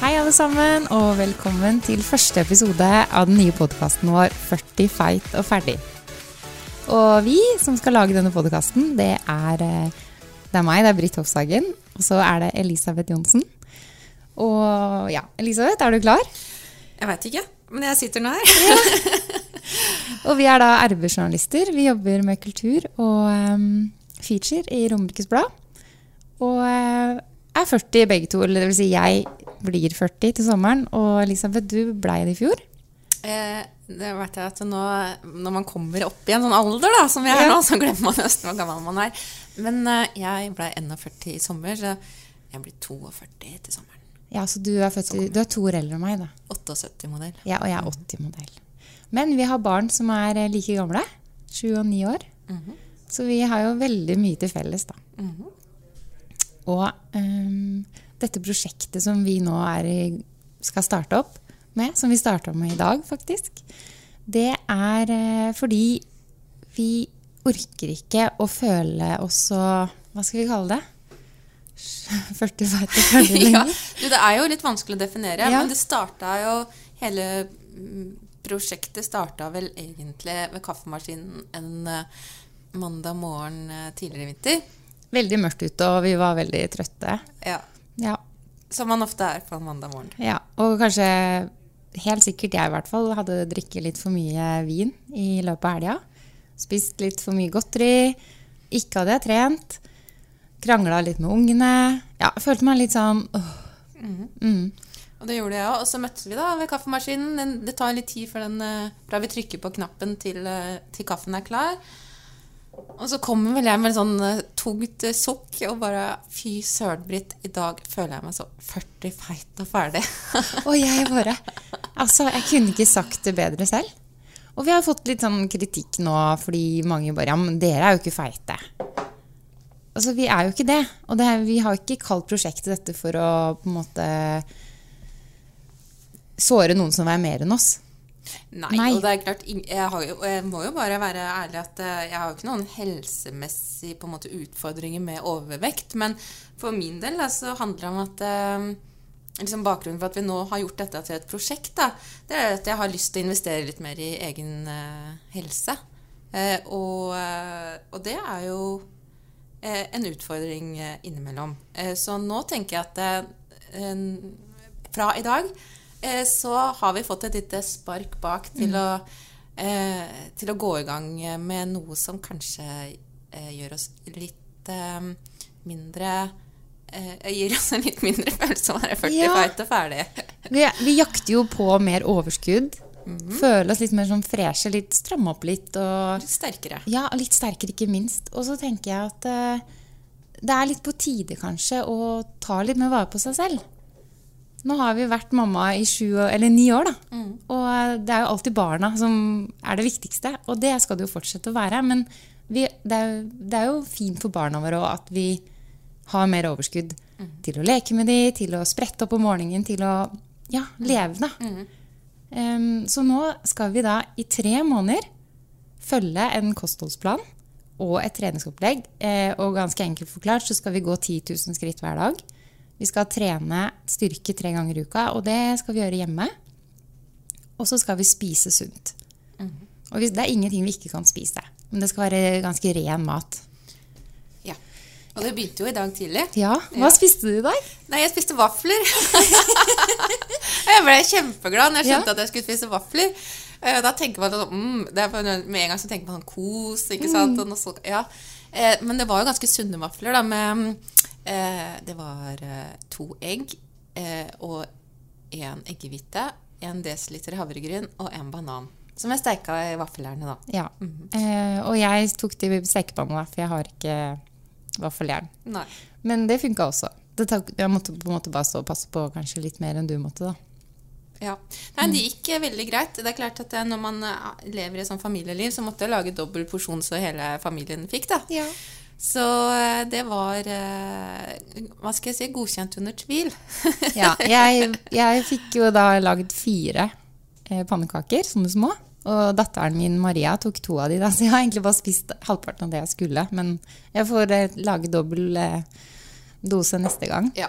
Hei, alle sammen, og velkommen til første episode av den nye podkasten vår 40 feit og ferdig. Og vi som skal lage denne podkasten, det er, eh, det er meg, det er Britt Hofshagen, og så er det Elisabeth Johnsen. Og ja, Elisabeth, er du klar? Jeg veit ikke, men jeg sitter nå her. Og vi er da RB-journalister. Vi jobber med kultur og um, feature i Romerikes Blad. Og uh, er 40 begge to, eller det vil si jeg blir 40 til sommeren. Og Elisabeth, du blei det i fjor. Eh, det vet jeg at nå, Når man kommer opp i en sånn alder da, som vi er Ja. nå, så glemmer man nesten hvor gammel man er. Men eh, jeg ble 41 i sommer, så jeg blir 42 til sommeren. Ja, så du er, født, du er to år eldre enn meg, da. 78-modell. Ja, og jeg er 80-modell. Men vi har barn som er eh, like gamle. Sju og ni år. Så vi har jo veldig mye til felles, da. Og ehm, dette prosjektet som vi nå er i, skal starte opp med, som vi starta med i dag, faktisk, det er eh, fordi vi orker ikke å føle oss så Hva skal vi kalle det? 40 feit og ferdig ja, lenger? du, det er jo litt vanskelig å definere, Ja. men det starta jo Hele mm, prosjektet starta vel egentlig ved kaffemaskinen en eh, mandag morgen eh, tidligere i vinter. Veldig mørkt ute, og vi var veldig trøtte. Ja, Ja, Som man ofte er på en mandag morgen. ja. Og kanskje helt sikkert jeg i hvert fall hadde drikket litt for mye vin i løpet av helga. Spist litt for mye godteri. Ikke hadde jeg trent. Krangla litt med ungene. Ja, følte meg litt sånn åh. Mm. Og det gjorde jeg òg. Og så møttes vi da ved kaffemaskinen. Det tar litt tid før den, eh, fra vi trykker på knappen til, eh, til kaffen er klar. Og så kommer vel jeg med et sånn eh, tungt eh, sukk og bare Fy søren, Britt, i dag føler jeg meg så 40 feit og ferdig. Og jeg bare Altså, jeg kunne ikke sagt det bedre selv. Og vi har fått litt sånn kritikk nå fordi mange bare Ja, men dere er jo ikke feite. Altså, vi er jo ikke det. Og det, vi har ikke kalt prosjektet dette for å på en måte såre noen som er mer enn oss. Nei, Nei. og det er klart jeg, har jo, jeg må jo bare være ærlig at eh, jeg har jo ikke noen helsemessige måte, utfordringer med overvekt. Men for min del da, så handler det om at eh, liksom Bakgrunnen for at vi nå har gjort dette til et prosjekt, da, det er at jeg har lyst til å investere litt mer i egen uh, helse. Uh, og, uh, og det er jo en utfordring innimellom. Så nå tenker jeg at fra i dag så har vi fått et lite spark bak til, å, eh, til å gå i gang med noe som kanskje eh, gjør oss litt eh, mindre eh, Gir oss en litt mindre følelse av å være 40 Ja. feit og ferdig. Vi, vi jakter jo på mer overskudd. Føle oss litt mer sånn freshe, litt stramme opp litt. og Litt sterkere. Ja, litt sterkere, ikke minst. Og så tenker jeg at eh, det er litt på tide, kanskje, å ta litt mer vare på seg selv. Nå har vi vært mamma i sju, eller ni år, da. Og eh, det er jo alltid barna som er det viktigste. Og det skal det jo fortsette å være. Men vi, det, er, jo- det er jo fint for barna våre òg at vi har mer overskudd til å leke med dem, til å sprette opp om morgenen, til å ja, leve, da. Em, så nå skal vi da i tre måneder følge en kostholdsplan og et treningsopplegg. Eh, og ganske enkelt forklart så skal vi gå 10 000 skritt hver dag. Vi skal trene styrke tre ganger i uka, og det skal vi gjøre hjemme. Og så skal vi spise sunt. Og hvis, det er ingenting vi ikke kan spise. Men det skal være ganske ren mat. Ja. Og det begynte jo i dag tidlig. Ja, Hva spiste du i dag? Nei, jeg spiste vafler. jeg ble kjempeglad når jeg skjønte Ja. at jeg skulle spise vafler. Eh, Da tenker man sånn, mm, det er Med en gang så tenker man sånn kos, ikke sant? Og noe så, ja. Eh, Men det var jo ganske sunne vafler, da, med det var eh, to egg eh, og én eggehvite, en desiliter havregryn og en banan. Som jeg steika i vaffeljernet, da. Ja. eh, og jeg tok det i stekepanna, for jeg har ikke vaffeljern. Nei. Men det funka også. Det tok, jeg måtte på en måte bare stå og passe på kanskje litt mer enn du måtte, da. Ja. Nei, det gikk eh, veldig greit. Det er klart at eh, Når man eh, lever i et sånt familieliv, så måtte jeg lage dobbel porsjon så hele familien fikk. da. Så eh, det var eh, Hva skal jeg si godkjent under tvil. Ja, jeg, jeg fikk jo da lagd fire eh, pannekaker, sånne små. Og datteren min Maria tok to av de, da, så jeg har egentlig bare spist halvparten av det jeg skulle. Men jeg får lage dobbel dose neste gang. Ja.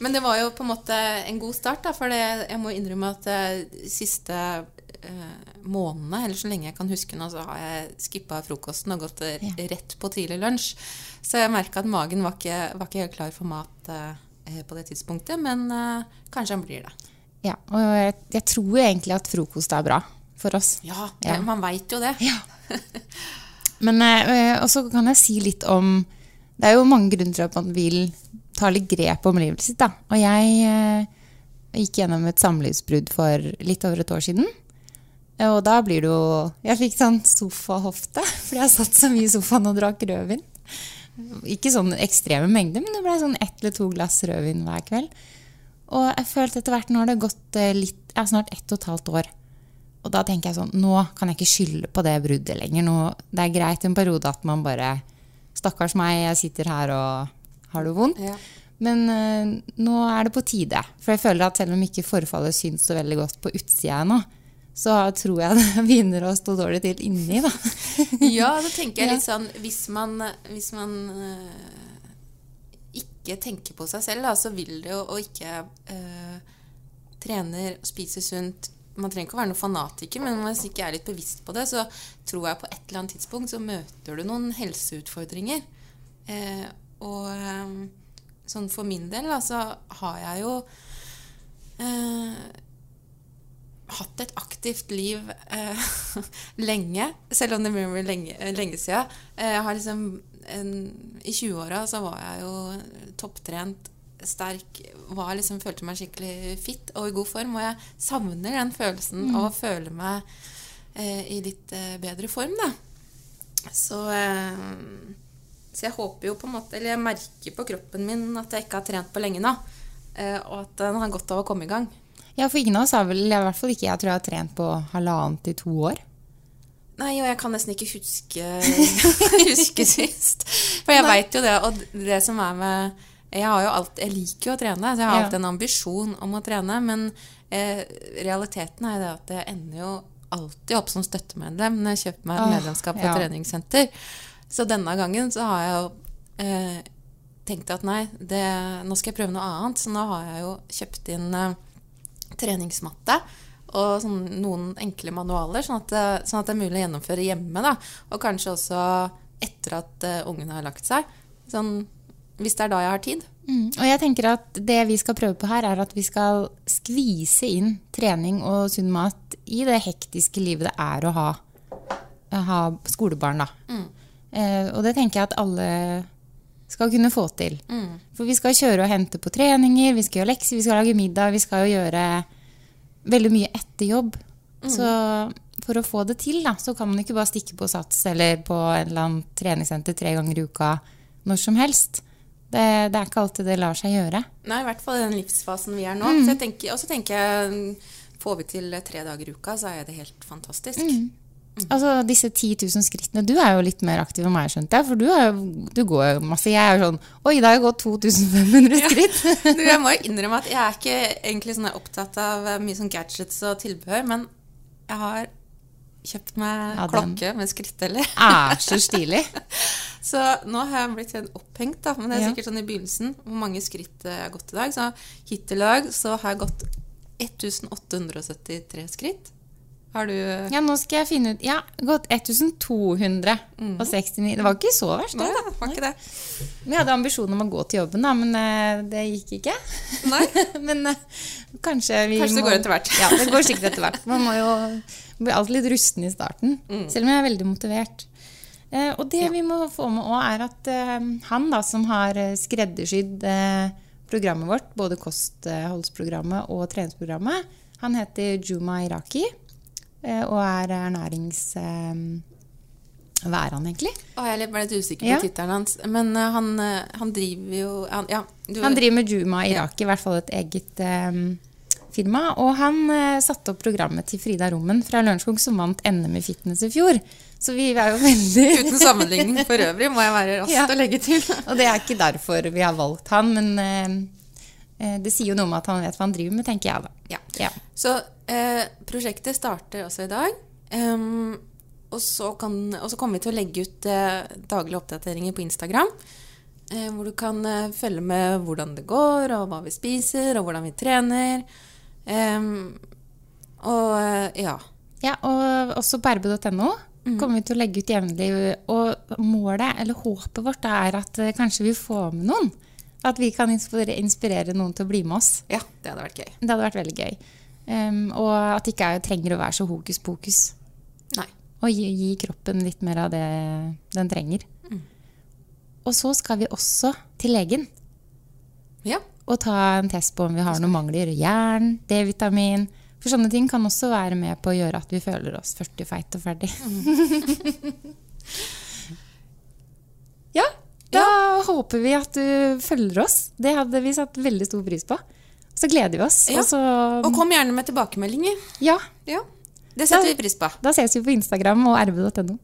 Men det var jo på en måte en god start, da, for jeg må innrømme at siste månedene, eller så lenge jeg kan huske nå, så har jeg skippa frokosten og gått eh, rett på tidlig lunsj. Så jeg merka at magen var ikke, var ikke helt klar for mat eh, på det tidspunktet, men eh, kanskje han blir det. Ja, og jeg, jeg tror egentlig at frokost er bra for oss. Ja, Ja. man veit jo det. Men eh, Og så kan jeg si litt om Det er jo mange grunner til at man vil ta litt grep om livet sitt. Da. Og jeg eh, gikk gjennom et samlivsbrudd for litt over et år siden. Og da blir det jo Jeg fikk sånn sofahofte, fordi jeg satt så mye i sofaen og drakk rødvin. Ikke sånn ekstreme mengder, men det ble sånn ett eller to glass rødvin hver kveld. Og jeg følte etter hvert Nå har det gått eh, litt, ja, snart ett og et halvt år. Og da tenker jeg sånn Nå kan jeg ikke skylde på det bruddet lenger. Nå, det er greit en periode at man bare Stakkars meg, jeg sitter her og har det vondt. Ja. Men eh, nå er det på tide. For jeg føler at selv om ikke forfallet syns så veldig godt på utsida ennå, så tror jeg det begynner å stå dårlig til inni, da. Ja, så tenker jeg litt sånn Hvis man, hvis man øh, ikke tenker på seg selv, da, så vil det jo og ikke øh, trener og spiser sunt Man trenger ikke å være noen fanatiker, men hvis man ikke er litt bevisst på det, så tror jeg på et eller annet tidspunkt så møter du noen helseutfordringer. Eh, og eh, sånn for min del, da, så har jeg jo eh, hatt et aktivt liv eh, lenge, selv om det blir lenge, lenge siden. Eh, jeg har liksom en, I 20-åra så var jeg jo topptrent, sterk, var liksom, følte meg skikkelig fit og i god form. Og jeg savner den følelsen av å føle meg eh, i litt eh, bedre form, da. Så, eh, så jeg håper jo på en måte Eller jeg merker på kroppen min at jeg ikke har trent på lenge nå. Eh, og at den har godt av å komme i gang. Ja, for ingen av oss har vel, i hvert fall ikke jeg tror jeg har trent på halvannet til to år. Nei, og jeg kan nesten ikke huske, huske sist. For jeg veit jo det. Og det som er med Jeg, har jo alt, jeg liker jo å trene, så jeg har alltid en ambisjon om å trene. Men eh, realiteten er jo det at jeg ender jo alltid opp som støttemedlem når jeg kjøper meg et medlemskap på ja. treningssenter. Så denne gangen så har jeg jo eh, tenkt at nei, det, nå skal jeg prøve noe annet. Så nå har jeg jo kjøpt inn eh, treningsmatte og sånn, noen enkle manualer, sånn at, det- sånn at det er mulig å gjennomføre hjemme. Da. Og kanskje også etter at uh, ungene har lagt seg. Sånn, hvis det er da jeg har tid. Mm. Og jeg tenker at det vi skal prøve på her, er at vi skal skvise inn trening og sunn mat i det hektiske livet det er å ha, ha skolebarn. Da. Eh, og det tenker jeg at alle skal kunne få til. For vi skal kjøre og hente på treninger, vi skal gjøre lekser, vi skal lage middag, vi skal jo gjøre veldig mye etter jobb. Så for å få det til, da, så kan man ikke bare stikke på Sats eller på en eller annen treningssenter tre ganger i uka når som helst. Det, det er ikke alltid det lar seg gjøre. Nei, i hvert fall i den livsfasen vi er nå. Tenker, og så tenker jeg Får vi til tre dager i uka, så er det helt fantastisk. Altså disse 10 000 skrittene Du er jo litt mer aktiv enn meg, skjønte jeg. For du, er du går jo masse. Jeg er jo sånn Oi, da har jeg gått 2500 skritt. Du, jeg må jo innrømme at jeg er ikke egentlig sånn opptatt av eh, mye sånn gadgets og tilbehør, men jeg har kjøpt meg Ja, klokke med skritteller. er så stilig. Så nå har jeg blitt helt opphengt, da. Men det er Ja. sikkert sånn i begynnelsen hvor mange skritt jeg har gått i dag. Så hittil i dag så har jeg gått 1873 skritt. Har du Ja, nå skal jeg finne ut Ja, gått 1269. Det var ikke så verst, Nei det. da, var ikke det. Vi hadde ambisjon om å gå til jobben, da, men eh, det gikk ikke. Nei. men eh, kanskje vi Kanskje det må går etter hvert. Ja, det går sikkert etter hvert. Man må jo bli alltid litt rusten i starten, selv om jeg er veldig motivert. Eh, og det vi må få med òg, er at han da, som har skreddersydd programmet vårt, både kostholdsprogrammet og treningsprogrammet, han heter Juma Iraki og er. Eh, hva er han egentlig? Å, jeg ble litt usikker på Ja. tittelen hans. Men eh, han, eh, han driver jo han, Ja, du Han driver med Juma Iraki, i hvert fall et eget um, firma. Og han uh, satte opp programmet til Frida Rommen fra Lørenskog, som vant NM i fitness i fjor. Så vi er jo veldig Uten sammenligning for øvrig, må jeg være rask Ja. å legge til. Og det er ikke derfor vi har valgt han, men uh, det sier jo noe om at han vet hva han driver med, tenker jeg da. Ja. Ja. Så eh, prosjektet starter også i dag. Um, og, så kan, og så kommer vi til å legge ut eh, daglige oppdateringer på Instagram. Eh, hvor du kan eh, følge med hvordan det går, og hva vi spiser, og hvordan vi trener. Um, og eh, ja. Ja, og også på rb.no kommer vi til å legge ut jevnlig. Og målet, eller håpet vårt, er at eh, kanskje vi får med noen. At vi kan inspirere, inspirere noen til å bli med oss. ja, det hadde vært gøy. Det hadde vært veldig gøy. Um, og at det ikke er, trenger å være så hokus pokus. Nei. Og gi, gi kroppen litt mer av det den trenger. Og så skal vi også til legen Ja. og ta en test på om vi har noen mangler. Jern, D-vitamin. For sånne ting kan også være med på å gjøre at vi føler oss 40 feit og ferdig. ja, da håper vi at du følger oss. Det hadde vi satt veldig stor pris på. Så gleder vi oss. Ja. Og så, Og kom gjerne med tilbakemeldinger. ja, Ja. Det setter da, vi pris på. da ses vi på Instagram og rb.no.